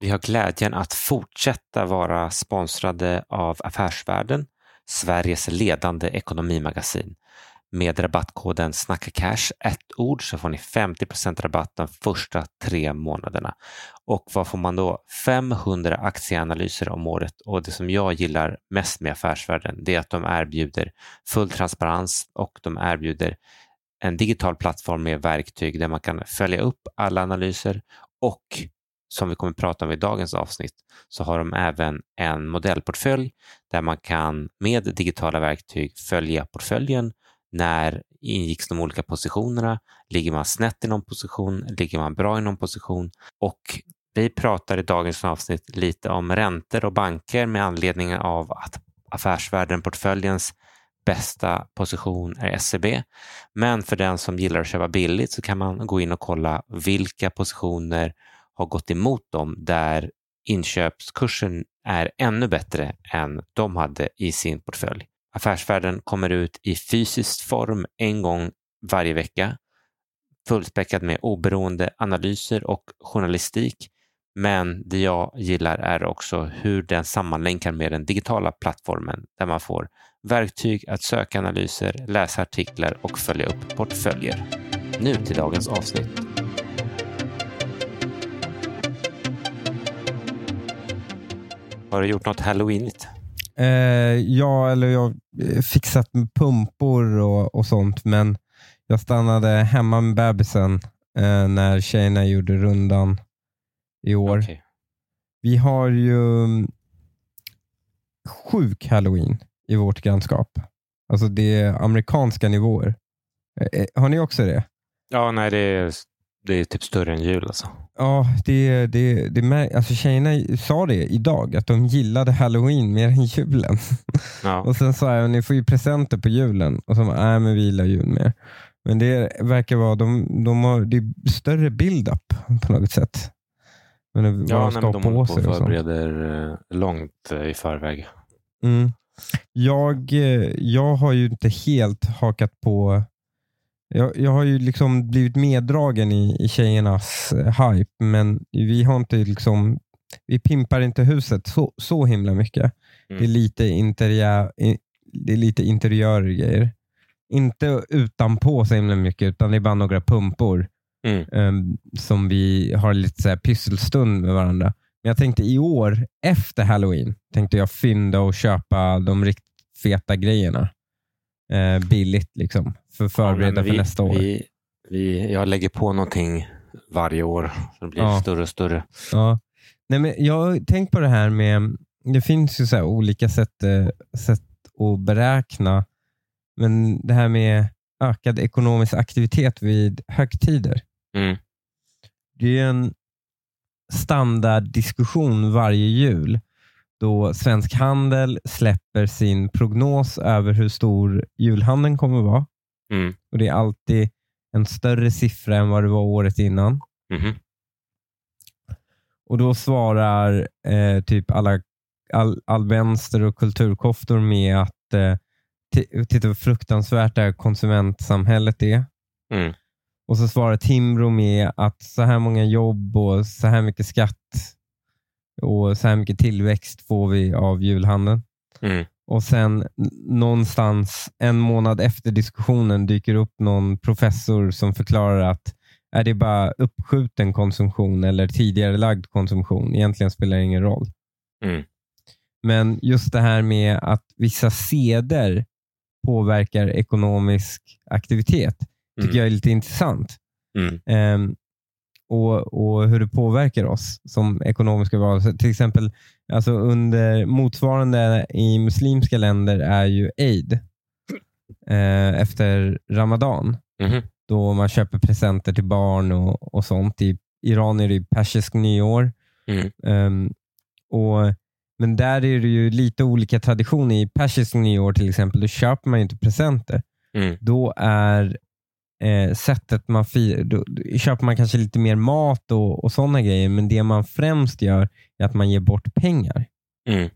Vi har glädjen att fortsätta vara sponsrade av Affärsvärlden, Sveriges ledande ekonomimagasin. Med rabattkoden SNACKACASH, ett ord, så får ni 50% rabatt de första tre månaderna. Och vad får man då? 500 aktieanalyser om året och det som jag gillar mest med Affärsvärlden det är att de erbjuder full transparens och de erbjuder en digital plattform med verktyg där man kan följa upp alla analyser och som vi kommer att prata om i dagens avsnitt så har de även en modellportfölj där man kan med digitala verktyg följa portföljen. När ingicks de olika positionerna? Ligger man snett i någon position? Ligger man bra i någon position? Och vi pratar i dagens avsnitt lite om räntor och banker med anledning av att Affärsvärlden-portföljens bästa position är SEB. Men för den som gillar att köpa billigt så kan man gå in och kolla vilka positioner har gått emot dem där inköpskursen är ännu bättre än de hade i sin portfölj. Affärsvärlden kommer ut i fysisk form en gång varje vecka, fullspäckad med oberoende analyser och journalistik. Men det jag gillar är också hur den sammanlänkar med den digitala plattformen där man får verktyg att söka analyser, läsa artiklar och följa upp portföljer. Nu till dagens avsnitt. Har du gjort något halloweenigt? Eh, ja, eller jag har fixat med pumpor och, och sånt, men jag stannade hemma med bebisen eh, när tjejerna gjorde rundan i år. Okej. Vi har ju mm, sjuk halloween i vårt grannskap. Alltså det är amerikanska nivåer. Eh, eh, Har ni också det? Ja, nej, det är, det är typ större än jul alltså. Ja, det, det, det, alltså tjejerna sa det idag, att de gillade halloween mer än julen. Ja. Och sen sa jag, ni får ju presenter på julen. Och så bara, nej men vi gillar jul mer. Men det verkar vara, de, de har, det är större build-up på något sätt. Men det- vad Ja, de nej, ska men ha de på håller på sig och förbereder eh, långt eh, i förväg. Mm. Jag, eh, jag har ju inte helt hakat på jag, jag har ju liksom blivit meddragen i, i tjejernas eh, hype, men vi har inte liksom vi pimpar inte huset så, så himla mycket. Mm. Det, är lite interiör, det är lite interiörgrejer. Inte utanpå så himla mycket, utan det är bara några pumpor Mm. em, som vi har lite så här pysselstund med varandra. Men jag tänkte i år, efter halloween, tänkte jag fynda och köpa de riktigt feta grejerna. Eh, billigt liksom, för att förbereda Ja, men för vi, nästa år. Vi, vi, jag lägger på någonting varje år. Så det blir Ja. större och större. Ja. Nej, men jag har tänkt på det här med, det finns ju så olika sätt, eh, sätt att beräkna, men det här med ökad ekonomisk aktivitet vid högtider. Mm. Det är en standarddiskussion varje jul då Svensk Handel släpper sin prognos över hur stor julhandeln kommer att vara. Mm. Och Det är alltid en större siffra än vad det var året innan. Mhm. Och Då svarar eh, typ alla, all, all vänster och kulturkoftor med att eh, ti- titta vad fruktansvärt det här konsumentsamhället är. Mm. Och så svarar Timbro med att så här många jobb och så här mycket skatt och så här mycket tillväxt får vi av julhandeln. Mm. Och sen någonstans en månad efter diskussionen dyker upp någon professor som förklarar att är det bara uppskjuten konsumtion eller tidigare lagd konsumtion? Egentligen spelar det ingen roll. Mm. Men just det här med att vissa seder påverkar ekonomisk aktivitet tycker Mm. jag är lite intressant. Mm. Ehm, och, och hur det påverkar oss som ekonomiska varelser. Till exempel alltså under motsvarande i muslimska länder är ju Eid eh, efter Ramadan Mhm. då man köper presenter till barn och, och sånt. I Iran är det persisk nyår. Mm. Ehm, och, men där är det ju lite olika traditioner. I persisk nyår till exempel, då köper man inte presenter. Mm. Då är eh, sättet man firar, då, köper man kanske lite mer mat och, och sådana grejer, men det man främst gör är att man ger bort pengar. Mm.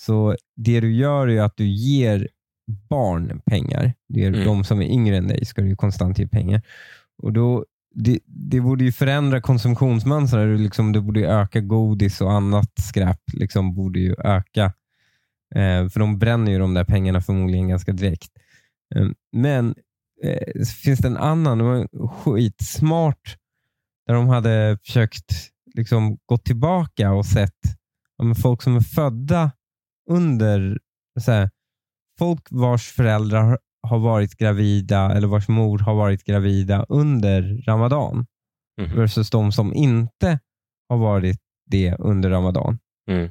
Så det du gör är att du ger barn pengar. Det är Mm. De som är yngre än dig ska du ju konstant ge pengar. Och Då det, det borde ju förändra konsumtionsmönster. Liksom, det borde ju öka godis och annat skräp. Liksom, borde ju öka. Eh, för de bränner ju de där pengarna förmodligen ganska direkt. Eh, men eh, finns det en annan, det var skitsmart, där de hade försökt liksom, gå tillbaka och sett ja, folk som är födda under, så här, folk vars föräldrar har, varit gravida eller vars mor har varit gravida under Ramadan Mhm. versus de som inte har varit det under Ramadan. Mm.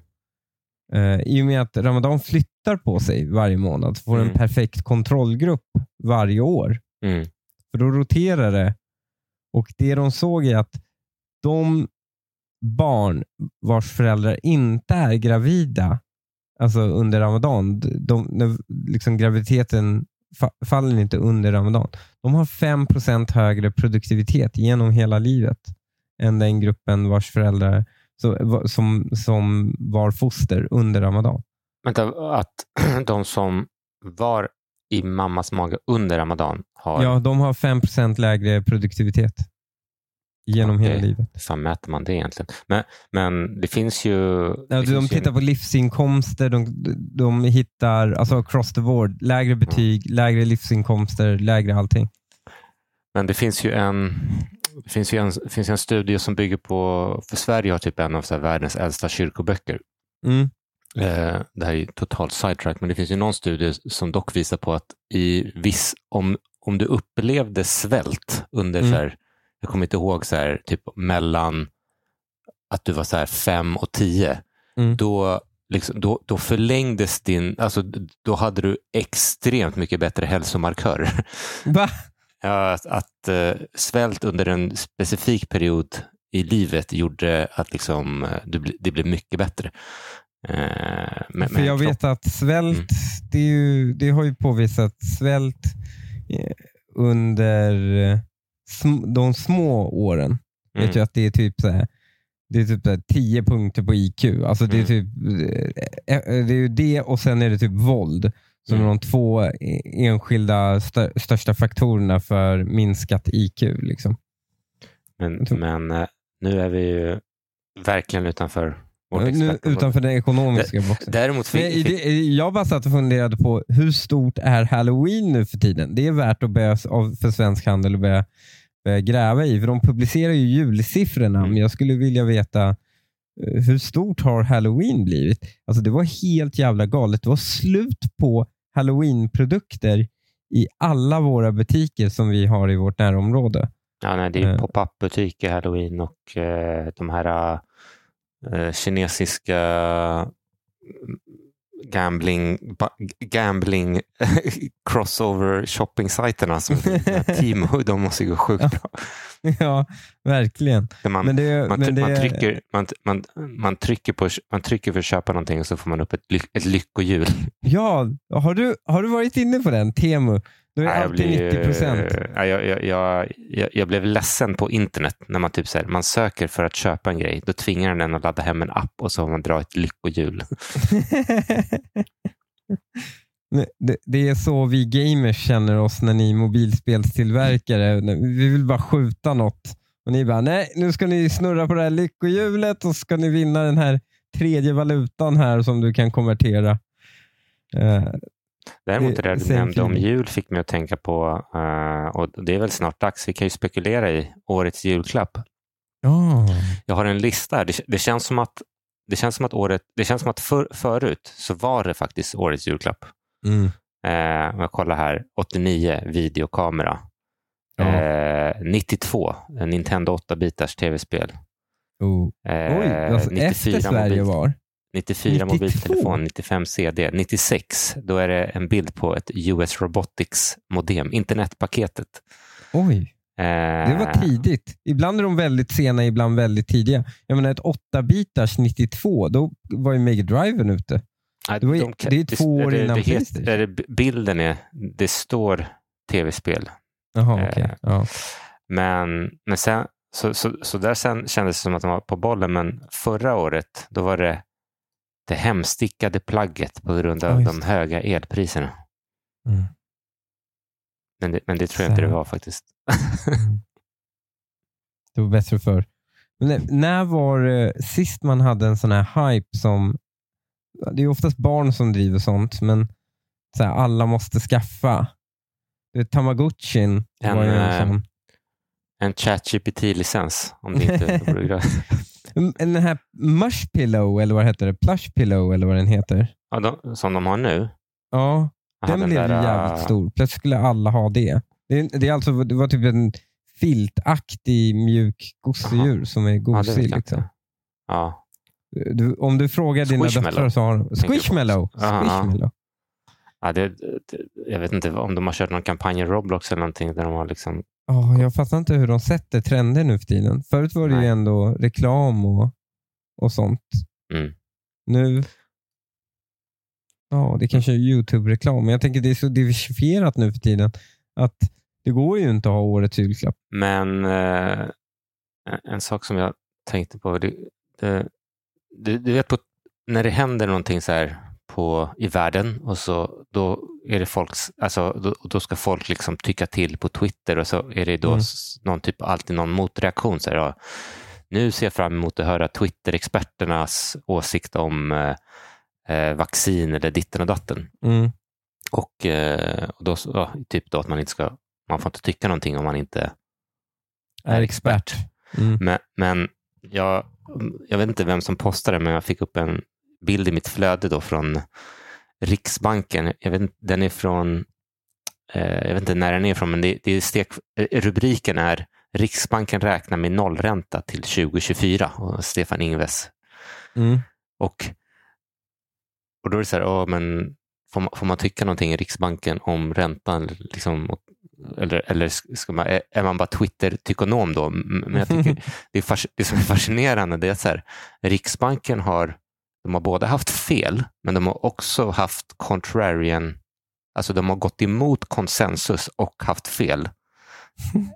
Eh, I och med att Ramadan flyttar på sig varje månad så får du en Mm. perfekt kontrollgrupp varje år. Mm. För då roterar det. Och det de såg är att de barn vars föräldrar inte är gravida alltså under Ramadan, de, när liksom graviditeten fa- faller inte under Ramadan. De har 5% högre produktivitet genom hela livet än den gruppen vars föräldrar så, som, som var foster under Ramadan. Vänta, att de som var i mammas mage under Ramadan har... Ja, de har 5% lägre produktivitet genom Okej. hela livet. Hur fan mäter man det egentligen? Men, men det finns ju... Ja, det de finns ju tittar på livsinkomster, de, de hittar alltså across the board, lägre betyg, lägre livsinkomster, lägre allting. Men det finns ju en, det finns ju en, finns en studie som bygger på, för Sverige har typ en av så världens äldsta kyrkoböcker. Mm. Eh, det här är ju totalt sidetrack, men det finns ju någon studie som dock visar på att i viss, om, om du upplevde svält under, Mm. så här, jag kommer inte ihåg, så här, typ mellan att du var så här fem och tio, Mm. då, liksom, då, då förlängdes din, alltså då hade du extremt mycket bättre hälsomarkörer. Va? Ja, att, att eh, svält under en specifik period i livet gjorde att liksom, eh, det blev mycket bättre. Eh, med, För med jag vet att svält, Mm. det, är ju, det har ju påvisat svält eh, under eh, sm, de små åren. Mm. Vet jag att det är typ så här, det är typ så här 10 punkter på IQ. Alltså det, är Mm. typ, det är det och sen är det typ våld som Mm. är de två enskilda stö, största faktorerna för minskat IQ. Liksom. Men, men nu är vi ju verkligen utanför Nu, utanför den ekonomiska boxen. Däremot fin, det, jag bara satt och funderade på hur stort är halloween nu för tiden? Det är värt att börja, för svensk handel att börja, börja gräva i. För de publicerar ju julsiffrorna, Mm. men jag skulle vilja veta eh, hur stort har halloween blivit? Alltså Det var helt jävla galet. Det var slut på halloween-produkter i alla våra butiker som vi har i vårt närområde. ja, nej, det är eh. pop-up-butiker, halloween och eh, de här eh, kinesiska mm, gambling, gambling crossover shopping-sajterna som Timo, de måste gå sjukt bra. ja, verkligen. Man, Men det, man, men det, man, trycker, man, man, man, trycker på, man trycker för att köpa någonting och så får man upp ett, ly- ett lyckohjul. Ja, har du, har du varit inne på den? Temu? Då är Nej, alltid 90 procent. ja, jag, jag, jag, jag, jag blev ledsen på internet när man, typ så här, man söker för att köpa en grej. Då tvingar den att ladda hem en app och så har man dra ett lyckohjul. det, det är så vi gamers känner oss när ni mobilspelstillverkare. Vi vill bara skjuta något. Och ni bara, nej, nu ska ni snurra på det här lyckohjulet och ska ni vinna den här tredje valutan här som du kan konvertera. Däremot Det- där du nämnde om jul fick mig att tänka på, eh, och det är väl snart dags, vi kan ju spekulera i årets julklapp. ja. Jag har en lista här. Det, det känns som att, det känns som att, året, det känns som att för, förut så var det faktiskt årets julklapp. Mm. Eh, jag kollar här, 89 videokamera. Ja. Eh, 92, en Nintendo 8-bitars tv-spel. Oh. Eh, Oj, alltså efter Sverige mobil, var. 94 92? mobiltelefon, 95 CD. 96, då är det en bild på ett US Robotics modem, internetpaketet. Oj, Eh, det var tidigt. Ibland är de väldigt sena, ibland väldigt tidiga. Jag menar ett 8-bitars 92, då var ju Mega Driven ute. nej, det var de det är två år det, innan det, PlayStation. är det, Bilden är, det står tv-spel. Jaha, Eh, okej. Ja. Men, men sen, så, så, så där sen kändes det som att de var på bollen, men förra året då var det det hemstickade plagget på grund av Ja, de höga elpriserna. Mm. Men det, men det tror jag inte det var faktiskt. Mm. Det var bättre förr. Men när- var det sist man hade en sån här hype som... Det är oftast barn som driver sånt, men så här, alla måste skaffa. Vet, Tamagotchin En, var ju en eh, sån. En ChatGPT-licens om det inte vore Den här Mushpillow, eller vad heter det? Plushpillow, eller vad den heter. Ja, de, som de har nu. Ja, Aha, den blev ju där, jävligt äh, stor. Plötsligt skulle alla ha det. Det, är- det, är alltså, det var typ en filtaktig mjuk gosedjur som är Ja, gosig. jag liksom. Ja. du, om du frågar dina döttrar så har de... Squishmallow. Aha. Squishmallow. Ja, det, det, jag vet inte om de har kört någon kampanj i Roblox eller någonting där de har liksom... Ja, jag fattar inte hur de sätter trender nu för tiden. Förut var det ju Nej. ändå reklam och, och sånt. Mm. Nu... Ja, det kanske är YouTube-reklam, men jag tänker det är så diversifierat nu för tiden att det går ju inte att ha årets julklapp. Men eh, en- sak som jag tänkte på. Det, du, du vet på, när det händer någonting så här på, i världen och så då är det folks, alltså, då, då ska folk liksom tycka till på Twitter och så är det då Mm. någon typ, alltid någon motreaktion. Så här, ja, nu ser jag fram emot att höra Twitter-experternas åsikt om eh, eh, vaccin eller ditten och datten. Mm. Och, eh, och då, ja, typ då att man inte ska, man får inte tycka någonting om man inte Är expert. Mm. Men, men jag, jag vet inte vem som postade men jag fick upp en bild i mitt flöde då från Riksbanken. Jag vet, den är från, eh, jag vet inte när den är ifrån, men det, det är stek, eh, rubriken är Riksbanken räknar med nollränta till 2024 och Stefan Ingves. Mm. Och, och då är det så här, ja, men får, man, får man tycka någonting i Riksbanken om räntan? Liksom, eller eller ska man, är man bara Twitter-tykonom då? Men jag tycker det, är fas, det som är fascinerande det är att så här, Riksbanken har, de har både haft fel, men de har också haft contrarian, alltså de har gått emot konsensus och haft fel.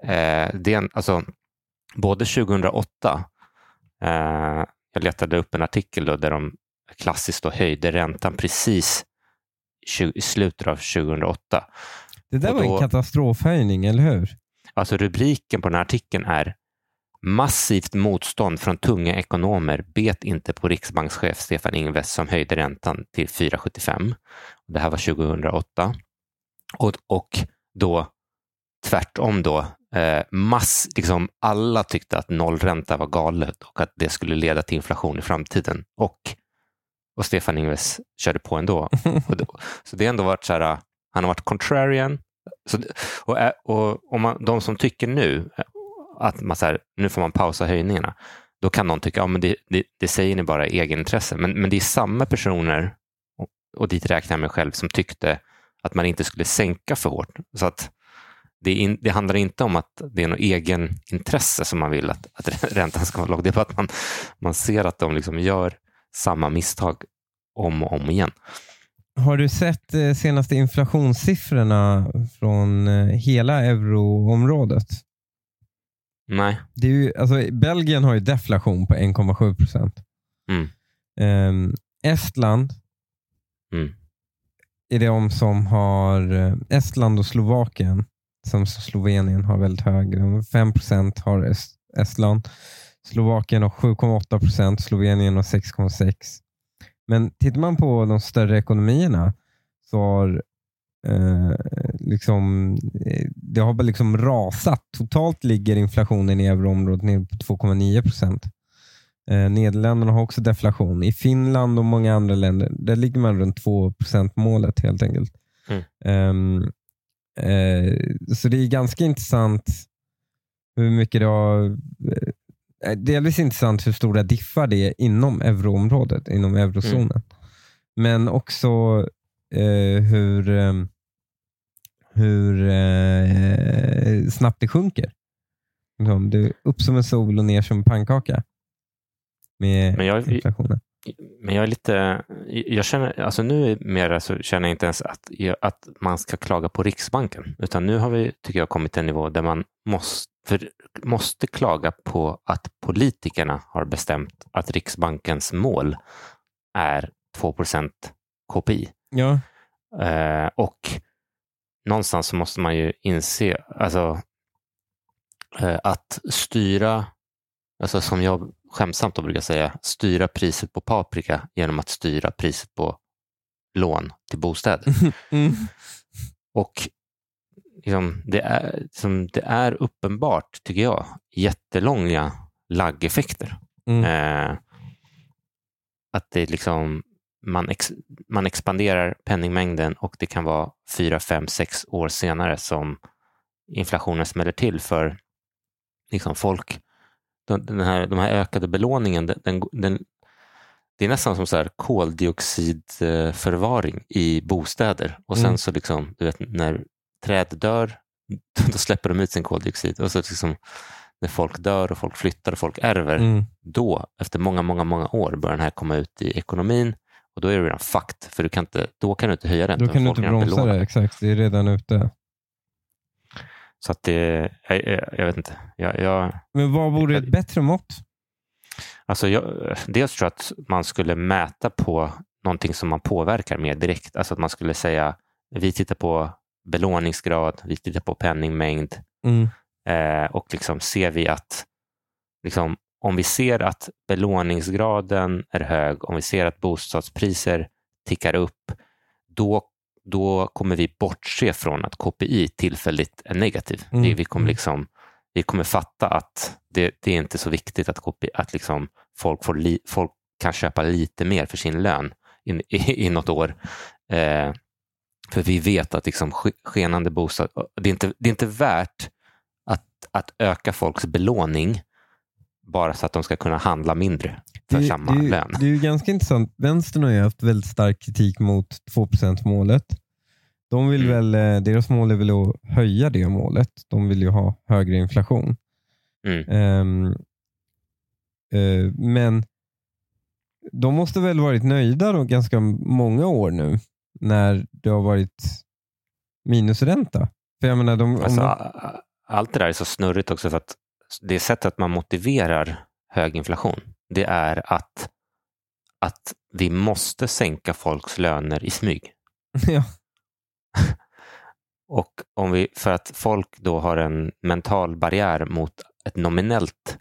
Eh, det är en, alltså, både 2008, eh, jag letade upp en artikel då, där de klassiskt då höjde räntan precis i slutet av 2008. Det där Och var en då- katastrofhöjning, eller hur? Alltså rubriken på den här artikeln är Massivt motstånd från tunga ekonomer bet inte på riksbankschef Stefan Ingves som höjde räntan till 4,75. Det här var 2008. Och, och då tvärtom då, eh, mass, liksom alla tyckte att nollränta var galet och att det skulle leda till inflation i framtiden. Och, och Stefan Ingves körde på ändå. Och då, så det har ändå varit så här, han har varit contrarian. Så, och, och om man, de som tycker nu att man så här, nu får man pausa höjningarna, då kan någon tycka, ja men det, det, det säger ni bara i egenintresse. Men, men det är samma personer, och, och dit räknar jag mig själv, som tyckte att man inte skulle sänka för hårt. Så att det, in, det handlar inte om att det är något egen intresse som man vill att, att räntan ska vara låg. Det är bara att man, man ser att de liksom gör samma misstag om och om igen. Har du sett de senaste inflationssiffrorna från eh, hela euroområdet? Nej. Det är ju, alltså, Belgien har ju deflation på 1,7 procent. Mm. Ehm, Estland Mm. är de som har, eh, Estland och Slovakien, som Slovenien har väldigt hög. De- 5 procent har Est- Estland. Slovakien har 7,8 procent, Slovenien har 6,6. Men tittar man på de större ekonomierna så har eh, liksom, eh, det har bara liksom rasat. Totalt ligger inflationen i euroområdet ner på 2,9 procent. Eh, Nederländerna har också deflation. I Finland och många andra länder där ligger man runt 2% målet helt enkelt. Mm. Ehm, eh, så det är ganska intressant hur mycket det har Delvis intressant hur stora diffar det är inom euroområdet, inom eurozonen. Men också hur, eh, hur eh, snabbt det sjunker. Liksom, är upp som en sol och ner som en pannkaka med Men jag- inflationen. Men jag är lite, jag känner, alltså nu mer så känner jag inte ens att, att man ska klaga på Riksbanken, utan nu har vi, tycker jag, kommit till en nivå där man måste, måste klaga på att politikerna har bestämt att Riksbankens mål är 2 KPI. Ja, Eh, och någonstans så måste man ju inse, alltså eh, att styra, alltså som jag skämtsamt brukar säga, styra priset på paprika genom att styra priset på lån till bostäder. Mm. Och liksom, det, är, liksom, det är uppenbart, tycker jag, jättelånga laggeffekter. Mm. Eh, att det liksom, man, ex, man expanderar penningmängden och det kan vara fyra, fem, sex år senare som inflationen smäller till för liksom folk. Den, här, de här ökade belåningen, den, den, den, det är nästan som så här koldioxidförvaring i bostäder. Och sen Mm. så liksom, du vet, när träd dör, då släpper de ut sin koldioxid. Och så liksom, när folk dör och folk flyttar och folk ärver, Mm. då, efter många, många, många år, börjar den här komma ut i ekonomin och då är det redan fucked, för du kan inte, då kan du inte höja räntan. Då kan du inte bromsa det, exakt. Det är redan ute. Så att det, jag, jag, jag vet inte. Jag, jag, Men vad vore ett bättre mått? alltså jag, dels tror jag att man skulle mäta på någonting som man påverkar mer direkt. Alltså att man skulle säga, vi tittar på belåningsgrad, vi tittar på penningmängd Mm. eh, och liksom ser vi att liksom, om vi ser att belåningsgraden är hög, om vi ser att bostadspriser tickar upp, då, då kommer vi bortse från att KPI tillfälligt är negativ. Mm, Det, vi, kommer mm. liksom, vi kommer fatta att det, det är inte så viktigt att, KPI, att liksom folk, får li, folk kan köpa lite mer för sin lön i, i, i något år. Eh, för vi vet att liksom ske- skenande bostad, det är inte, det är inte värt att, att öka folks belåning bara så att de ska kunna handla mindre för Det, samma det, lön. det är ju ganska intressant. Vänstern har ju haft väldigt stark kritik mot 2% målet. De vill Mm. väl, eh, deras mål är väl att höja det målet. De vill ju ha högre inflation. Mm. Ehm, eh, men de måste väl varit nöjda då ganska många år nu när det har varit minusränta. För jag menar, de, Alltså, de, allt det där är så snurrigt också för att det sättet man motiverar hög inflation, det är att, att vi måste sänka folks löner i smyg. ja, Och om vi, för att folk då har en mental barriär mot ett nominellt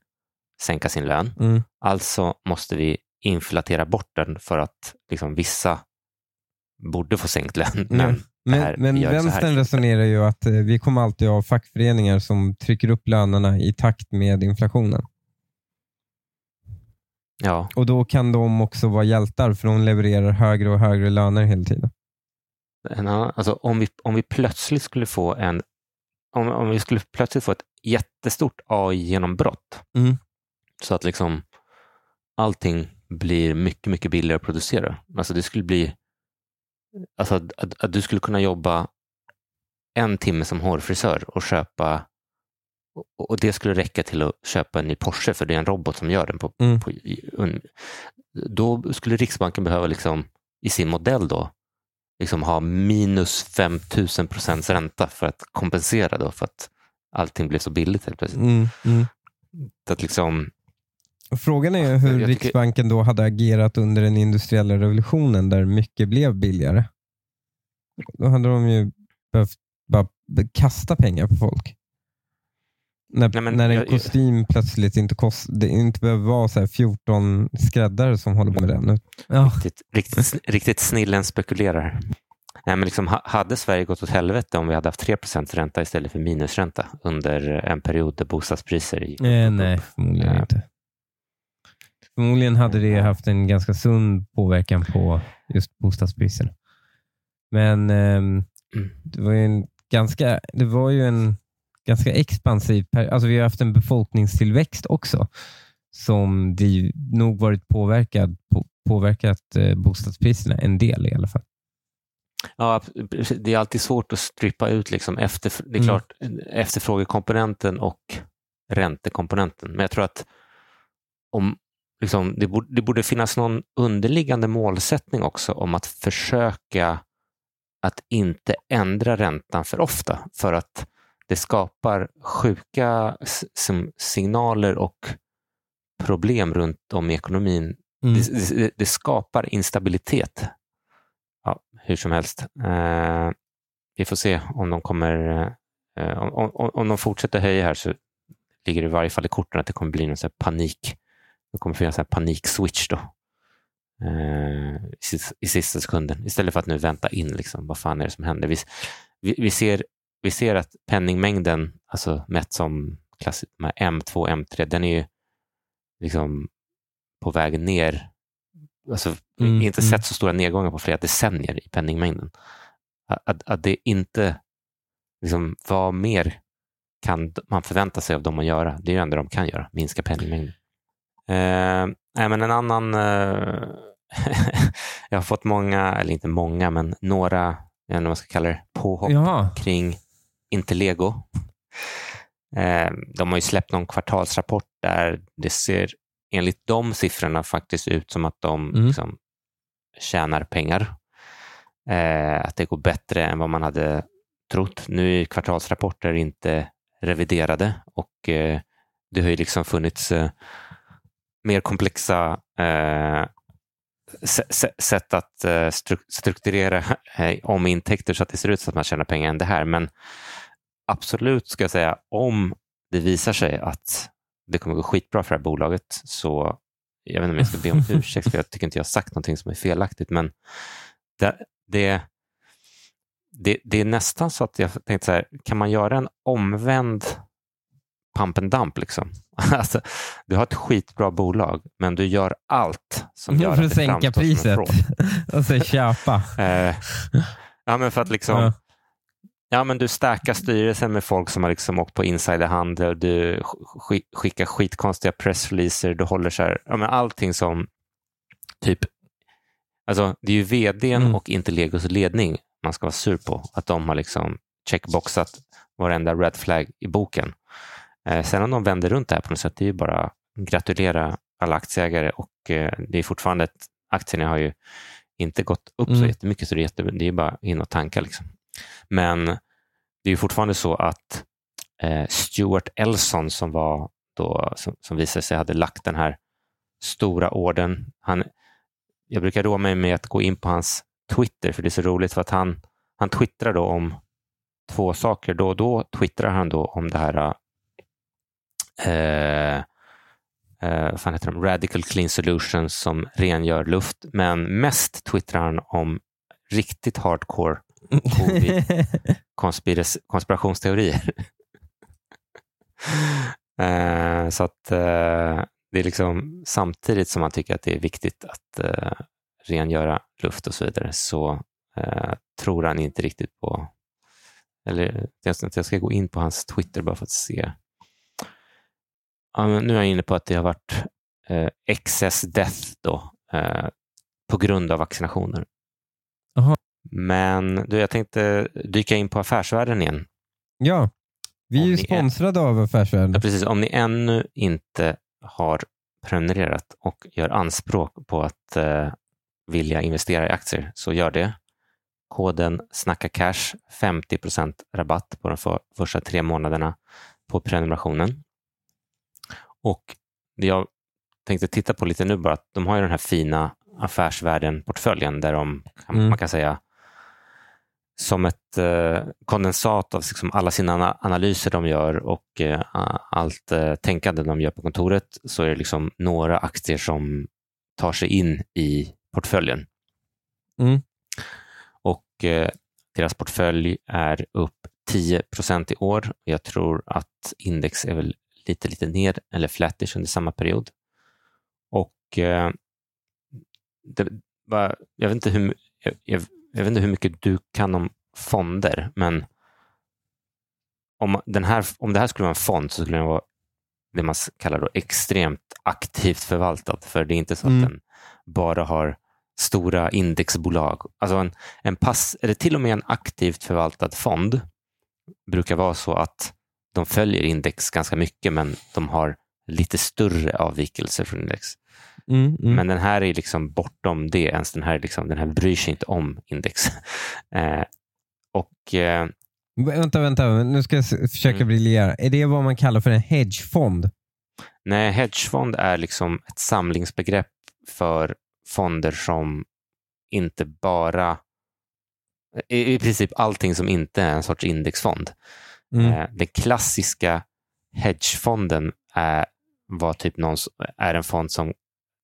sänka sin lön, mm, alltså måste vi inflatera bort den för att liksom, vissa borde få sänkt lön. Men men, här- men vänstern resonerar ju att eh, vi kommer alltid ha fackföreningar som trycker upp lönerna i takt med inflationen. ja, Och då kan de också vara hjältar för de levererar högre och högre löner hela tiden. alltså, om, vi, om vi plötsligt skulle få en om, om vi skulle plötsligt få ett jättestort AI-genombrott Mm. så att liksom allting blir mycket, mycket billigare att producera. Alltså det skulle bli alltså att, att, att du skulle kunna jobba en timme som hårfrisör och köpa och- det skulle räcka till att köpa en ny Porsche för det är en robot som gör den. På, Mm. på, då skulle Riksbanken behöva liksom, i sin modell då liksom ha minus 5000 procents ränta för att kompensera då för att allting blev så billigt helt plötsligt. Mm. Mm. Att liksom, Frågan är hur Jag tycker- Riksbanken då hade agerat under den industriella revolutionen där mycket blev billigare. Då hade de ju behövt bara kasta pengar på folk. När, Nej, men när en jag- kostym plötsligt inte, kost, det inte behöver vara så här 14 skräddare som håller på med den. Ja. riktigt, riktigt, riktigt snillen spekulerar. Nej, men liksom, ha- hade Sverige gått åt helvete om vi hade haft 3% ränta istället för minusränta under en period där bostadspriser gick upp, Eh, nej, förmodligen Ja. inte. Förmodligen hade det haft en ganska sund påverkan på just bostadspriserna. Men Mm. det var ju en ganska, det var ju en ganska expansiv, alltså vi har haft en befolkningstillväxt också som det nog varit påverkad, på, påverkat eh, bostadspriserna en del i alla fall. Ja, det är alltid svårt att strippa ut liksom efter, det är Mm. klart, efterfrågekomponenten och räntekomponenten. Men jag tror att om, liksom, det, borde, det borde finnas någon underliggande målsättning också om att försöka att inte ändra räntan för ofta för att det skapar sjuka signaler och problem runt om i ekonomin Mm. det, det, det skapar instabilitet. Ja, hur som helst. Eh, vi får se om de kommer... Eh, om, om, om de fortsätter höja här så ligger i varje fall i korten att det kommer bli någon panik. Det kommer finnas en panik-switch då. Eh, i, i sista sekunden. Istället för att nu vänta in, liksom, vad fan är det som händer? Vi, vi, vi ser, vi ser att penningmängden, alltså mätt som klass, M2, M3, den är ju liksom på väg ner. Alltså, mm, inte mm. sett så stora nedgångar på flera decennier i penningmängden. Att, att det inte, liksom, vad mer kan man förvänta sig av dem att göra? Det är ju det enda de kan göra, minska penningmängden. Eh, men en annan, eh, jag har fått många, eller inte många, men några, jag vet inte vad man ska kalla det, påhopp Jaha. kring Interlego. Eh, de har ju släppt någon kvartalsrapport där det ser enligt de siffrorna faktiskt ut som att de mm. liksom, tjänar pengar. Eh, att det går bättre än vad man hade trott. Nu är kvartalsrapporter inte reviderade och eh, det har ju liksom funnits eh, mer komplexa eh, sätt att eh, strukturera eh, om intäkter så att det ser ut som att man tjänar pengar än det här. Men absolut ska jag säga, om det visar sig att det kommer gå skitbra för det här bolaget så jag vet inte om jag ska be om ursäkt för jag tycker inte jag har sagt någonting som är felaktigt men det, det, det, det är nästan så att jag tänkte så här, kan man göra en omvänd pump and dump. Liksom. Alltså, du har ett skitbra bolag, men du gör allt som gör att det sänka priset och sen köpa. eh, ja, men för att liksom, ja. ja. men du stärker styrelsen med folk som har liksom åkt på insiderhandel, du skickar skitkonstiga pressreleaser, du håller så här, ja, men allting som typ, alltså det är ju vdn mm. och inte Legos ledning man ska vara sur på, att de har liksom checkboxat varenda red flag i boken. Eh, sen om de vänder runt det här på något sätt, det är ju bara gratulera alla aktieägare och eh, det är fortfarande, ett, aktierna har ju inte gått upp mm. så jättemycket så det är, jätte, det är bara in och tanka. Liksom. Men det är fortfarande så att eh, Stuart Elson som var då, som, som visade sig hade lagt den här stora orden. Han, jag brukar roa mig med att gå in på hans Twitter för det är så roligt för att han, han twittrar då om två saker. Då och då twittrar han då om det här eh, eh, fan heter de? Radical Clean Solutions som rengör luft. Men mest twittrar han om riktigt hardcore konspirationsteorier. eh, så att eh, det är liksom samtidigt som man tycker att det är viktigt att eh, rengöra luft och så vidare så eh, tror han inte riktigt på eller jag ska gå in på hans Twitter bara för att se nu är jag inne på att det har varit eh, excess death då, eh, på grund av vaccinationer. Aha. Men du, jag tänkte dyka in på affärsvärlden igen. Ja, vi är ju sponsrade är... av affärsvärlden. Ja, precis. Om ni ännu inte har prenumererat och gör anspråk på att eh, vilja investera i aktier så gör det. Koden Snacka Cash 50% rabatt på de för, första tre månaderna på prenumerationen. Och det jag tänkte titta på lite nu bara, att de har ju den här fina affärsvärden-portföljen där de, mm. man kan säga, som ett eh, kondensat av liksom alla sina analyser de gör och eh, allt eh, tänkande de gör på kontoret så är det liksom några aktier som tar sig in i portföljen. Mm. Och eh, deras portfölj är upp 10 procent i år. Jag tror att index är väl lite, lite ner eller flattish under samma period. Och eh, det var, jag, vet inte hur, jag, jag, vet inte hur mycket du kan om fonder, men om, den här, om det här skulle vara en fond så skulle den vara det man kallar då extremt aktivt förvaltad. För det är inte så mm. att den bara har stora indexbolag. Alltså en, en pass, eller till och med en aktivt förvaltad fond brukar vara så att de följer index ganska mycket men de har lite större avvikelser från index. Mm, mm. Men den här är liksom bortom det ens. Den här, liksom, den här bryr sig inte om index. eh, och eh, Vänta, vänta, nu ska jag försöka mm. briljera. Är det vad man kallar för en hedgefond? Nej, hedgefond är liksom ett samlingsbegrepp för fonder som inte bara i, i princip allting som inte är en sorts indexfond. Mm. Eh, den klassiska hedgefonden är, var typ någon, är en fond som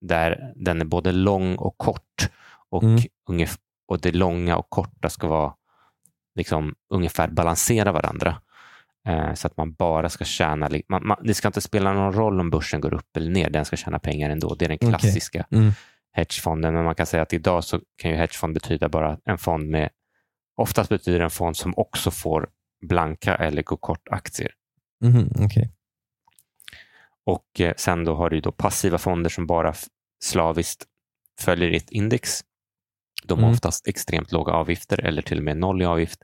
där den är både lång och kort och, Mm. ungef- och det långa och korta ska vara liksom ungefär balansera varandra. Eh, så att man bara ska tjäna, man, man, det ska inte spela någon roll om börsen går upp eller ner, den ska tjäna pengar ändå. Det är den klassiska Mm. hedgefonden, men man kan säga att idag så kan ju hedgefond betyda bara en fond med, oftast betyder en fond som också får blanka eller gå kort aktier. Mhm, okej. Och eh, sen då har du då passiva fonder som bara slaviskt följer ett index. De har Mm. oftast extremt låga avgifter eller till och med noll i avgift.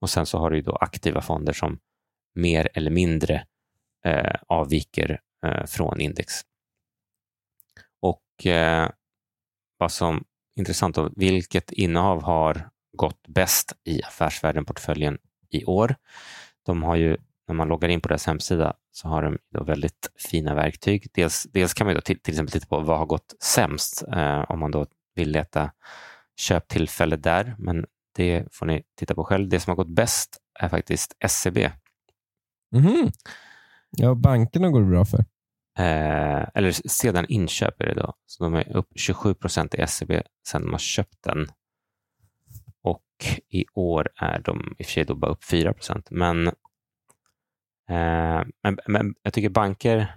Och sen så har du då aktiva fonder som mer eller mindre eh, avviker eh, från index. Och eh, vad som är intressant då, vilket innehav har gått bäst i Affärsvärlden-portföljen i år? De har ju, när man loggar in på deras hemsida så har de då väldigt fina verktyg. Dels, dels kan man då till, till exempel titta på vad har gått sämst eh, om man då vill leta köptillfälle där, men det får ni titta på själv. Det som har gått bäst är faktiskt SEB. Mhm. Ja, bankerna går det bra för. Eh, eller sedan inköp är det då. Så de är upp 27 procent i SEB sedan har köpt den. I år är de i och för sig då bara upp 4 procent. Men, eh, men, men jag tycker banker,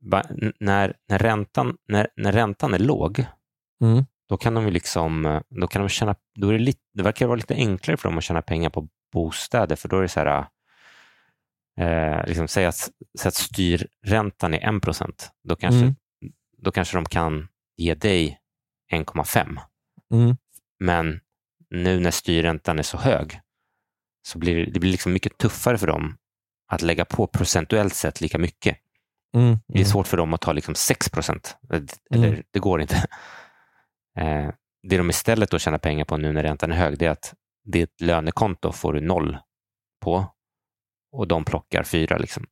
ba, när, när, räntan, när, när räntan är låg, Mm. då kan de ju liksom, då kan de tjäna, då är det, lite, det verkar vara lite enklare för dem att tjäna pengar på bostäder, för då är det så här, eh, liksom säg att, säg att styrräntan är 1 procent, då kanske, Mm. då kanske de kan ge dig 1,5. Mm. Men nu när styrräntan är så hög så blir det, blir liksom mycket tuffare för dem att lägga på procentuellt sett lika mycket. Mm. Det är svårt för dem att ta liksom 6 procent. Eller Mm. det går inte. Eh, det de istället då tjänar pengar på nu när räntan är hög, det är att ditt lönekonto får du noll på och de plockar fyra liksom.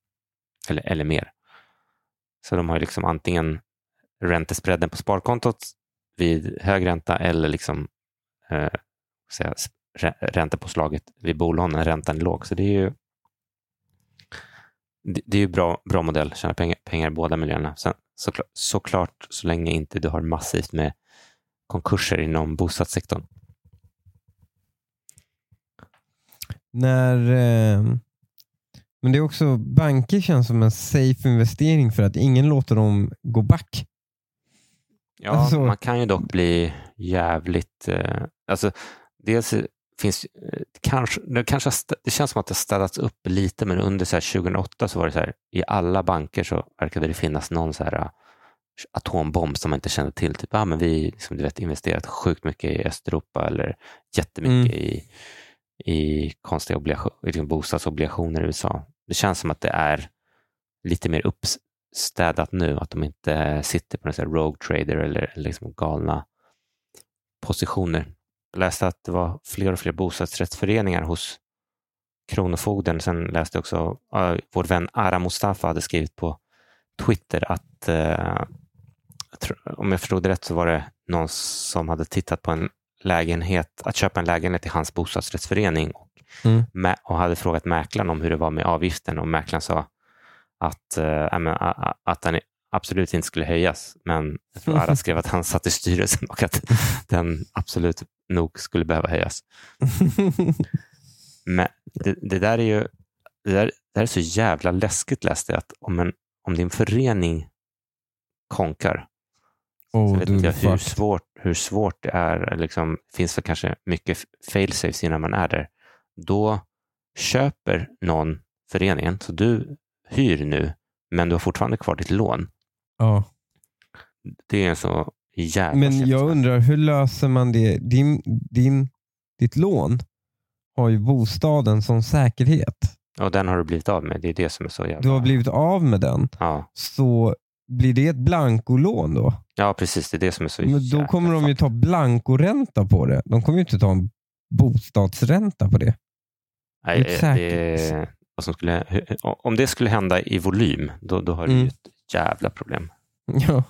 eller, eller mer. Så de har ju liksom antingen räntespreaden på sparkontot vid hög ränta eller liksom eh, säga, räntepåslaget vid bolån när räntan är låg. Så det är ju det, det är ju bra, bra modell, tjäna pengar, pengar i båda miljöerna. Sen, såklart, såklart så länge inte du har massivt med konkurser inom bostadssektorn. När, eh, men det är också, banker känns som en safe investering för att ingen låter dem gå back. Ja, Alltså- man kan ju dock bli jävligt... Eh, alltså, dels finns eh, kanske, det, kanske, det känns som att det städats upp lite, men under så här 2008 så var det så här, i alla banker så verkade det finnas någon så här eh, atombomb som man inte kände till. Typ, ah, men vi liksom, du vet, investerat sjukt mycket i Östeuropa eller jättemycket i, i konstiga obligation, liksom bostadsobligationer i USA. Det känns som att det är lite mer uppstädat nu, att de inte sitter på här rogue trader eller, eller liksom galna positioner. Jag läste att det var fler och fler bostadsrättsföreningar hos Kronofogden. Sen läste jag också uh, vår vän Ara Mustafa hade skrivit på Twitter att jag tror, om jag förstod det rätt så var det någon som hade tittat på en lägenhet, att köpa en lägenhet i hans bostadsrättsförening och, Mm. mä- och hade frågat mäklaren om hur det var med avgiften och mäklaren sa att, ja, men, a- att den absolut inte skulle höjas. Men jag tror Ara skrev att han satt i styrelsen och att den absolut nog skulle behöva höjas. Men det, det där är ju det där, det där är så jävla läskigt läste jag, att om, en, om din förening konkar, så oh, vet du inte jag hur svårt, hur svårt det är. Liksom, finns det kanske mycket failsafes innan man är där. Då köper någon föreningen, så du hyr nu, men du har fortfarande kvar ditt lån. Ja. Det är en så jävla Men jag undrar, hur löser man det? Din, din, ditt lån har ju bostaden som säkerhet. Och den har du blivit av med. Det är det som är så jävla... Du har blivit av med den, Ja, så blir det ett blankolån då? ja precis. Det är det som är så Men då kommer de ju ta blankoränta på det. De kommer ju inte ta en bostadsränta på det. Nej, det är det, vad som skulle, om det skulle hända i volym, då, då har du Mm. ju ett jävla problem. Ja.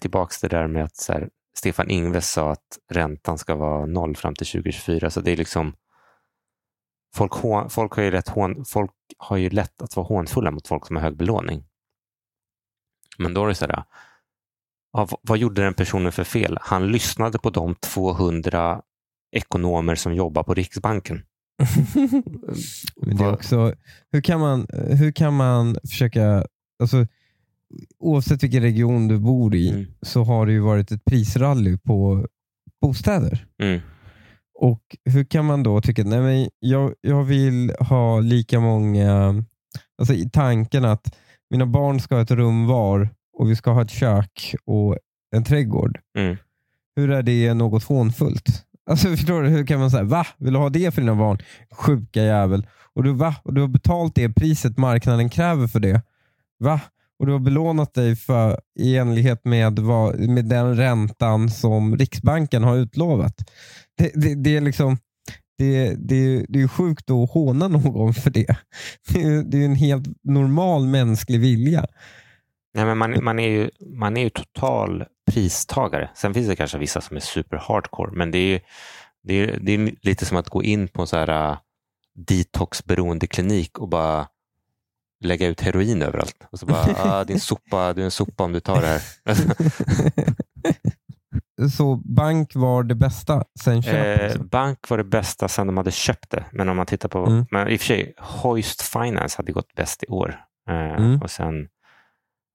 Tillbaks till det där med att så här, Stefan Ingves sa att räntan ska vara noll fram till 2024. Så det är liksom, folk, hå- folk, har ju rätt hån, folk har ju lätt att vara hånfulla mot folk som har hög belåning. Men då är det så här, ja, vad gjorde den personen för fel? Han lyssnade på de 200 ekonomer som jobbar på Riksbanken. Men det är också, hur, kan man, hur kan man försöka, alltså, oavsett vilken region du bor i Mm. så har det ju varit ett prisrally på bostäder. Mm. Och hur kan man då tycka, nej men jag, jag vill ha lika många, alltså i tanken att mina barn ska ha ett rum var och vi ska ha ett kök och en trädgård. Mm. Hur är det något hånfullt? Alltså förstår du, hur kan man säga, va? Vill du ha det för dina barn? Sjuka jävel. Och du, va? Och du har betalt det priset marknaden kräver för det. Va? Och du har belånat dig för, i enlighet med, vad, med den räntan som Riksbanken har utlovat. Det, det, det är liksom det, det, det är sjukt att håna någon för det. Det är, det är en helt normal mänsklig vilja. Nej, men man, man, är ju, man är ju total pristagare. Sen finns det kanske vissa som är super hardcore, men det är, ju- det är, det är lite som att gå in på en så här äh, klinik och bara lägga ut heroin överallt. Och så bara, ah, din sopa, du är en sopa om du tar det här. Så bank var det bästa sen köp? Eh, alltså. bank var det bästa sen de hade köpt det. Men om man tittar på, Mm. men i och för sig, Hoist Finance hade gått bäst i år. Eh, Mm. och, sen,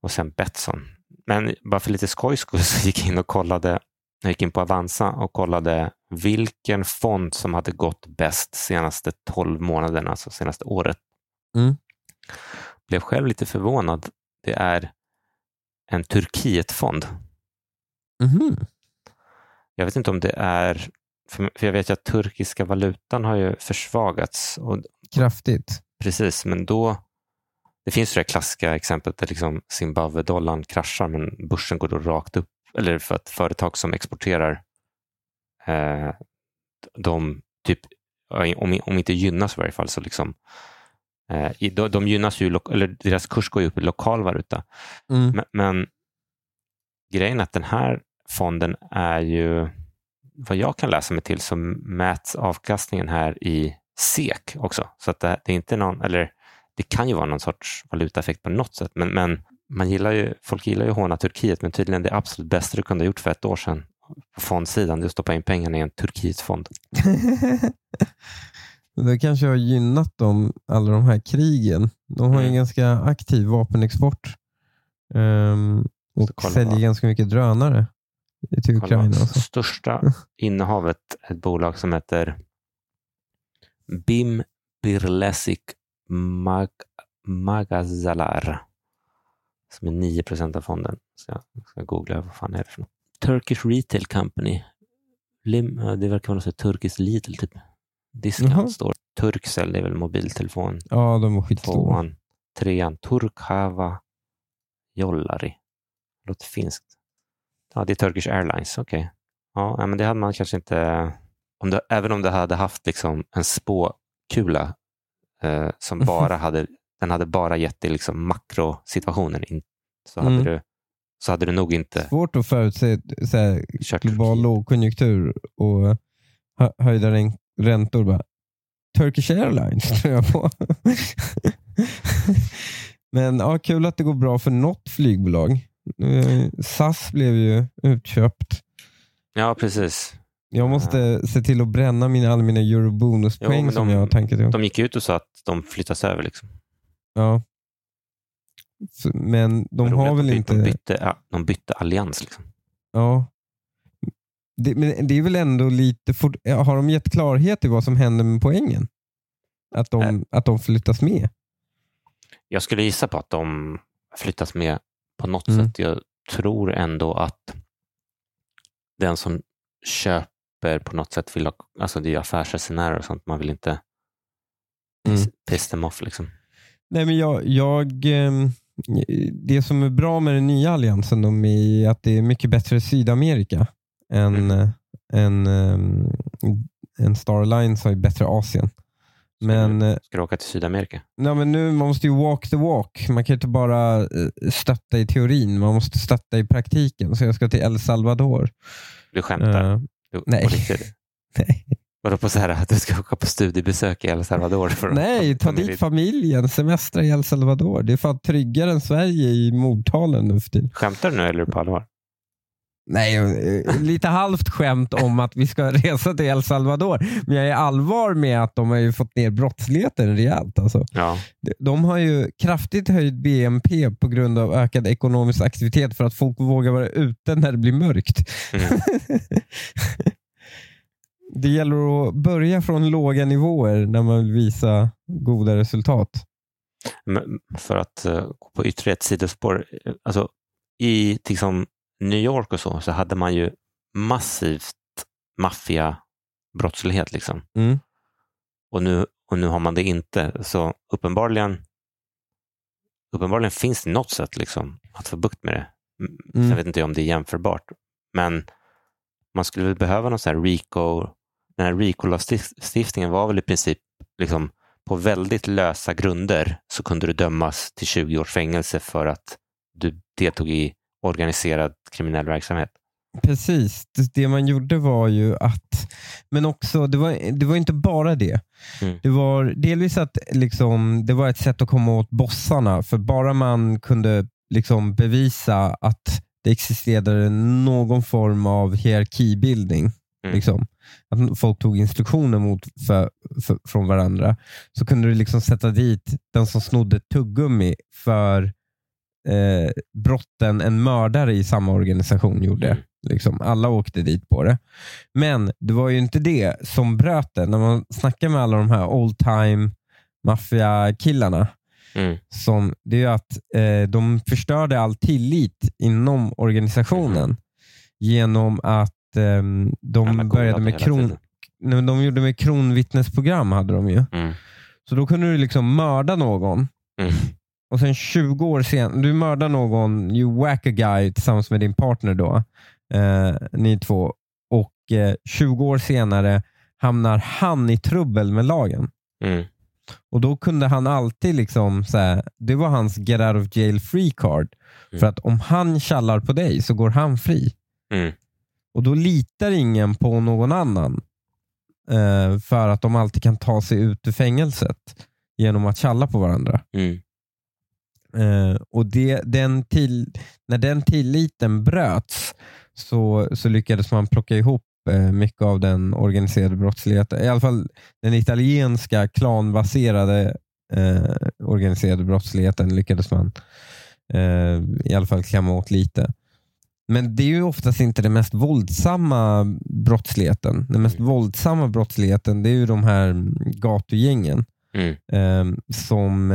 och sen Betsson. Men bara för lite skojs skull så gick jag in och kollade, jag gick in på Avanza och kollade vilken fond som hade gått bäst senaste 12 månaderna, alltså senaste året. Mm. Blev själv lite förvånad. Det är en Turkietfond. Mhm. Jag vet inte om det är, för jag vet ju att turkiska valutan har ju försvagats. Och, Kraftigt. precis, men då, det finns ju det klassiska exemplet där liksom Zimbabwe-dollarn kraschar men börsen går då rakt upp. Eller för att företag som exporterar, eh, de typ, om, om inte gynnas i varje fall, så liksom de, de gynnas ju, eller deras kurs går ju upp i lokal valuta. Mm. Men, men grejen är att den här fonden är ju, vad jag kan läsa mig till, så mäts avkastningen här i SEK också. Så att det, det är inte någon, eller det kan ju vara någon sorts valutaeffekt på något sätt, men, men man gillar ju, folk gillar ju att håna Turkiet, men tydligen det absolut bästa du kunde ha gjort för ett år sedan på fondsidan, det är att stoppa in pengarna i en Turkietfond. det kanske har gynnat dem, alla de här krigen. De har en Mm. ganska aktiv vapenexport. Så och säljer vad- ganska mycket drönare till Ukraina. Största innehavet är ett bolag som heter BIM Birlesik Mag Magazalar som är 9 procent av fonden. Så jag ska googla vad fan är det för något. Turkish Retail Company. Lim, det verkar vara något turkiskt Lidl typ. Discount Jaha. står. Turkcell, det är väl mobiltelefon. Ja, de var skitstora. Tvåan. Trean. Turkhava Jollari. Låter finskt. Ja, det är Turkish Airlines. Okej. Ja, nej, men det hade man kanske inte... Om det, även om det hade haft liksom en spåkula eh, som bara hade, den hade bara gett dig liksom makrosituationen in, så, hade Mm. du, så hade du nog inte Svårt att förutse så här, kört global lågkonjunktur och hö- höjda räntor. Bara. Turkish Airlines tror jag på. Men ja, kul att det går bra för något flygbolag. Eh, SAS blev ju utköpt. Ja, precis. Jag måste se till att bränna mina, alla mina Jo, eurobonuspoäng men som de- jag har tankat ihop. De gick ut och sa att de flyttas över. Liksom. Ja. Men de har väl de, inte... De bytte, ja, de bytte allians. Liksom. Ja. Det, men det är väl ändå lite... ja, Har de gett klarhet i vad som händer med poängen? Att de, Äh. att de flyttas med? Jag skulle gissa på att de flyttas med på något Mm. sätt. Jag tror ändå att den som köper på något sätt vill ha, alltså det är affärsresenärer och sånt, man vill inte piss, Mm. piss them off. Liksom. Nej, men jag, jag, ehm, det som är bra med den nya alliansen de är att det är mycket bättre i Sydamerika än, Mm. eh, än, ehm, än Star Alliance har ju bättre Asien. Men, eh, Ska du åka till Sydamerika? nej, men nu, man måste ju walk the walk. Man kan ju inte bara eh, stötta i teorin, man måste stötta i praktiken. Så jag ska till El Salvador. Du skämtar? Eh, Du, nej. Vadå på så här att du ska åka på studiebesök i El Salvador? För Nej, ta dit familjen, semestra i El Salvador. Det är fan tryggare än Sverige i mordtalen nu för tiden. Skämtar du nu eller är du på allvar? Nej, eh, lite halvt skämt om att vi ska resa till El Salvador. Men jag är allvar med att de har ju fått ner brottsligheten rejält. Alltså. Ja. De- har ju kraftigt höjt BNP på grund av ökad ekonomisk aktivitet för att folk vågar vara ute när det blir mörkt. Mm. det gäller att börja från låga nivåer när man vill visa goda resultat. Men För att eh, gå på ytterligare ett sidospår. eh, Alltså, I liksom, New York och så, så hade man ju massivt maffiabrottslighet. Liksom. Mm. Och, nu, och nu har man det inte. Så uppenbarligen, uppenbarligen finns det något sätt liksom, att få bukt med det. Mm. Sen vet inte jag om det är jämförbart. Men man skulle väl behöva någon sån här RICO. Den här RICO-lagstiftningen var väl i princip liksom, på väldigt lösa grunder så kunde du dömas till 20 års fängelse för att du deltog i organiserad kriminell verksamhet. Precis, det, man gjorde var ju att, men också, det var, det var inte bara det. Mm. Det var delvis att liksom, det var ett sätt att komma åt bossarna, för bara man kunde liksom bevisa att det existerade någon form av hierarkibildning, Mm. liksom, att folk tog instruktioner mot för, för, från varandra, så kunde du liksom sätta dit den som snodde tuggummi för eh, brotten en mördare i samma organisation gjorde. Mm. Liksom, alla åkte dit på det. Men det var ju inte det som bröt det. När man snackar med alla de här old time maffiakillarna, Mm. som, det är ju att eh, de förstörde all tillit inom organisationen genom att ehm, de började med kron, nej, de gjorde med kronvittnesprogram. hade de ju. Mm. Så då kunde du liksom mörda någon Mm. Och sen 20 år senare, du mördar någon, you whack a guy tillsammans med din partner då, eh, ni två, och eh, 20 år senare hamnar han i trubbel med lagen. Mm. Och då kunde han alltid, liksom, så här, det var hans get out of jail free card. Mm. För att om han kallar på dig så går han fri. Mm. Och då litar ingen på någon annan. Eh, för att de alltid kan ta sig ut ur fängelset genom att tjalla på varandra. Mm. Eh, och det, den till, när den tilliten bröts så, så lyckades man plocka ihop eh, mycket av den organiserade brottsligheten. I alla fall den italienska klanbaserade eh, organiserade brottsligheten lyckades man eh, i alla fall klämma åt lite. Men det är ju oftast inte den mest våldsamma brottsligheten. Den mest våldsamma brottsligheten det är ju de här gatugängen Mm. eh, som,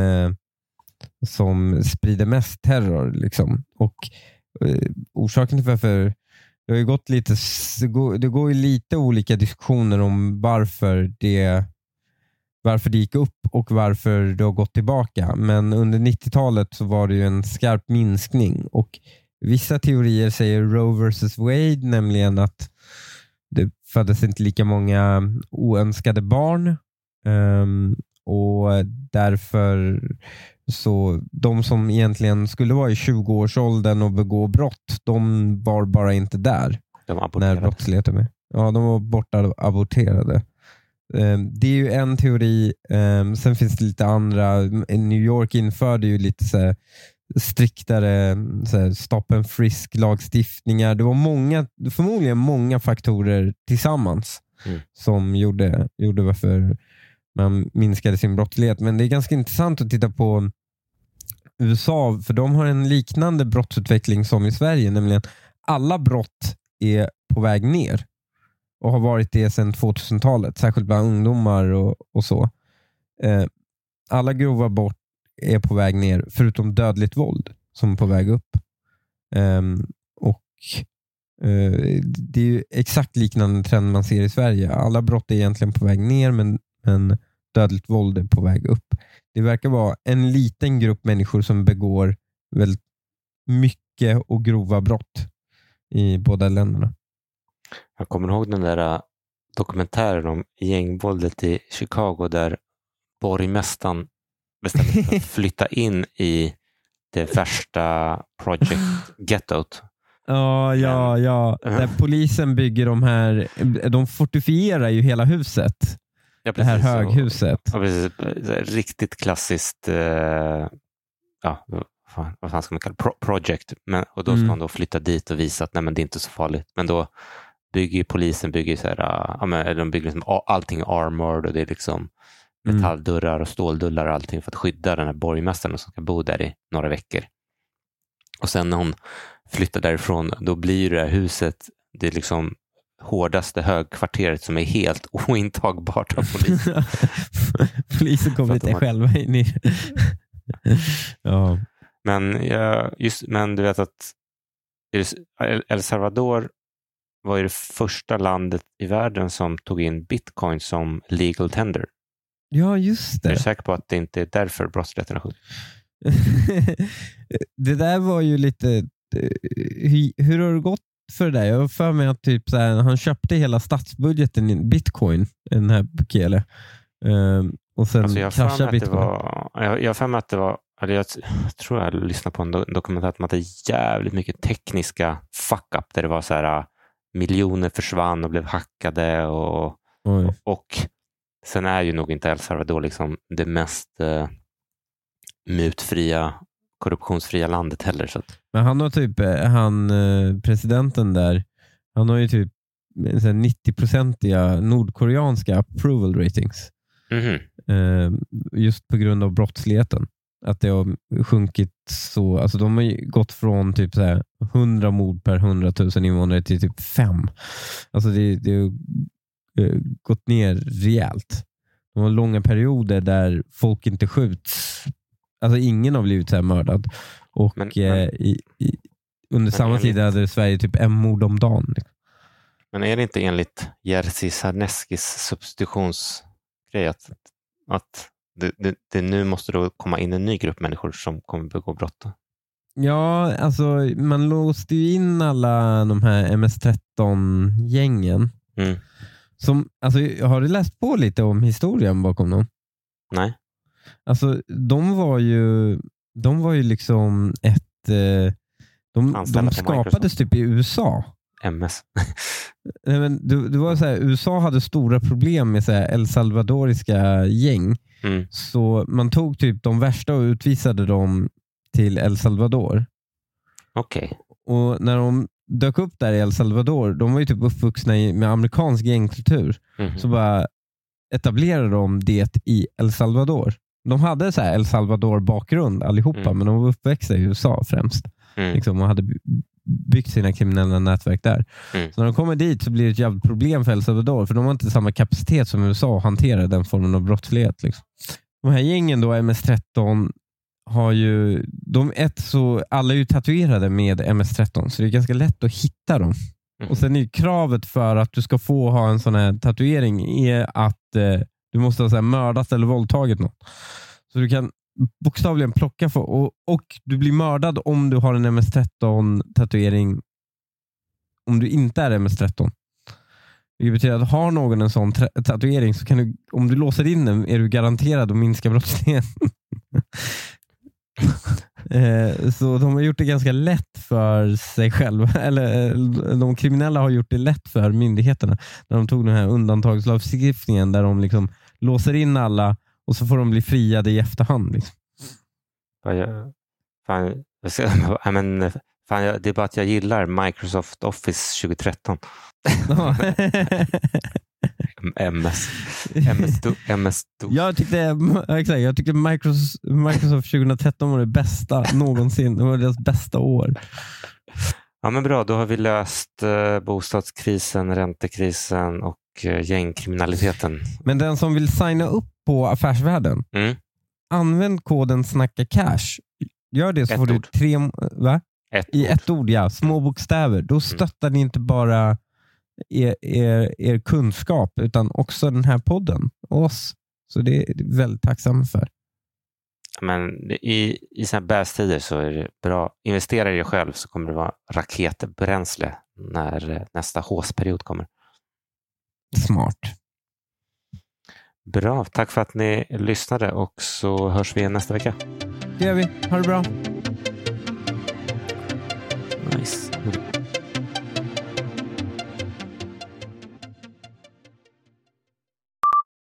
som sprider mest terror. Liksom. Och eh, Orsaken till varför det har ju gått lite, det går, ju lite olika diskussioner om varför det, varför det gick upp och varför det har gått tillbaka. Men under 90-talet så var det ju en skarp minskning och vissa teorier säger Roe vs Wade, nämligen att det föddes inte lika många oönskade barn um, och därför så de som egentligen skulle vara i 20-årsåldern och begå brott, de var bara inte där när brottsligheten med. Ja, de var borta aborterade. Ehm, Det är ju en teori. Ehm, Sen finns det lite andra. New York införde ju lite så striktare så stop and frisk lagstiftningar. Det var många, förmodligen många faktorer tillsammans Mm. som gjorde, gjorde varför man minskade sin brottslighet. Men det är ganska intressant att titta på USA, för de har en liknande brottsutveckling som i Sverige, nämligen alla brott är på väg ner och har varit det sedan 2000-talet, särskilt bland ungdomar och, och så. Eh, alla grova brott är på väg ner, förutom dödligt våld som är på väg upp. Eh, och eh, Det är ju exakt liknande trend man ser i Sverige. Alla brott är egentligen på väg ner, men, men dödligt våld är på väg upp. Det verkar vara en liten grupp människor som begår väldigt mycket och grova brott i båda länderna. Jag kommer ihåg den där äh, dokumentären om gängvåldet i Chicago där borgmästaren bestämde sig för att flytta in i det värsta project gettot Ja, ja, ja. Där polisen bygger de här, de fortifierar ju hela huset. Ja, Det här höghuset. Ja. Så här Riktigt klassiskt, eh, ja, vad fan, vad fan ska man kalla det? Pro- project. Men, och då ska Mm. han då flytta dit och visa att nej, men det är inte så farligt. Men då bygger polisen bygger så här, ah, ja, men, de bygger liksom, allting armored och det är liksom Mm. metalldörrar och ståldörrar och allting för att skydda den här borgmästaren som ska bo där i några veckor. Och sen när hon flyttar därifrån, då blir det här huset det är liksom hårdaste högkvarteret som är helt ointagbart av polisen. Polisen de inte har- själva in i ja. Men, just, men du vet att El- Salvador var ju det första landet i världen som tog in bitcoin som legal tender. ja, just Är du det. säker på att det inte är därför brottsligheten har sjunkit? det där var ju lite... Hur, hur har det gått för det där? Jag har för mig att typ så här, han köpte hela statsbudgeten i bitcoin, den här Bukele. Ehm, och sen Alltså jag kraschade bitcoin. var, jag, jag har för mig att det var, eller jag tror jag lyssnade på en do- dokumentär om att det är jävligt mycket tekniska fuck-up där det var så här äh, miljoner försvann och blev hackade och, och sen är ju nog inte El Salvador liksom det mest eh, mutfria, korruptionsfria landet heller. Så att, Men han har typ, eh, han eh, presidenten där, han har ju typ eh, så här 90-procentiga nordkoreanska approval ratings. mhm. Eh, just på grund av brottsligheten. Att det har sjunkit så, alltså de har ju gått från typ så här 100 mord per 100 000 invånare till typ 5. Alltså det, det har gått ner rejält. De har långa perioder där folk inte skjuts. Alltså ingen har blivit så här mördad. Och Men- men- eh, i, i, under samma tid hade Sverige typ en mord om dagen. liksom. Men är det inte enligt Jerzy Sarneskis substitutionsgrej att, att det, det, det nu måste då komma in en ny grupp människor som kommer begå brott? då? Ja, alltså man låste ju in alla de här MS-13-gängen. Mm. Som, alltså, har du läst på lite om historien bakom dem? Nej? Alltså, de var ju, de var ju liksom ett... Eh, de, Anställda de skapades typ i USA. MS? Nej, men det, det var så här, USA hade stora problem med så här El Salvadoriska gäng. Mm. Så man tog typ de värsta och utvisade dem till El Salvador. Okej. Och när de dök upp där i El Salvador, de var ju typ uppvuxna i, med amerikansk gängkultur, Mhm. så bara etablerade de det i El Salvador. De hade så El Salvador bakgrund allihopa, Mm. men de var uppväxta i USA främst Mm. liksom, och hade by- byggt sina kriminella nätverk där. Mm. Så när de kommer dit så blir det ett jävligt problem för El Salvador, för de har inte samma kapacitet som USA att hantera den formen av brottslighet. Liksom. De här gängen då, MS-13, har ju, de ett så, alla är ju tatuerade med MS-13, så det är ganska lätt att hitta dem. Mhm. Och Sen är ju kravet för att du ska få ha en sån här tatuering är att eh, du måste ha så här mördat eller våldtagit någon. Så du kan bokstavligen plocka för, och, och du blir mördad om du har en MS-13 tatuering om du inte är MS-13. Det betyder att har någon en sån tatuering så kan du, om du låser in den är du garanterad att minska brottsligheten. Eh, Så de har gjort det ganska lätt för sig själva. Eller eh, de kriminella har gjort det lätt för myndigheterna. När de tog den här undantagslagstiftningen där de liksom låser in alla och så får de bli friade i efterhand. Liksom. Fan, jag, fan, jag ska, ja, men, fan, jag, det är bara att jag gillar Microsoft Office 2013. Ja. MS. MS, do, MS do. jag, tyckte, exakt, jag tyckte Microsoft, Microsoft 2013 var det bästa någonsin. Det var deras bästa år. Ja, men bra, då har vi löst eh, bostadskrisen, räntekrisen och gängkriminaliteten. Men den som vill signa upp på Affärsvärlden, Mm. använd koden snacka cash. Gör det så Ett får du ord. tre, va? Ett I ord. ett ord, ja. Små bokstäver. Då stöttar ni inte bara er, er, er kunskap utan också den här podden och oss. Så det är vi väldigt tacksamma för. Men i, i sådana här bästider så är det bra. Investera i dig själv så kommer det vara raketbränsle när eh, nästa håsperiod kommer. Smart. Bra, tack för att ni lyssnade och så hörs vi igen nästa vecka. Det gör vi. Ha det bra. Nice.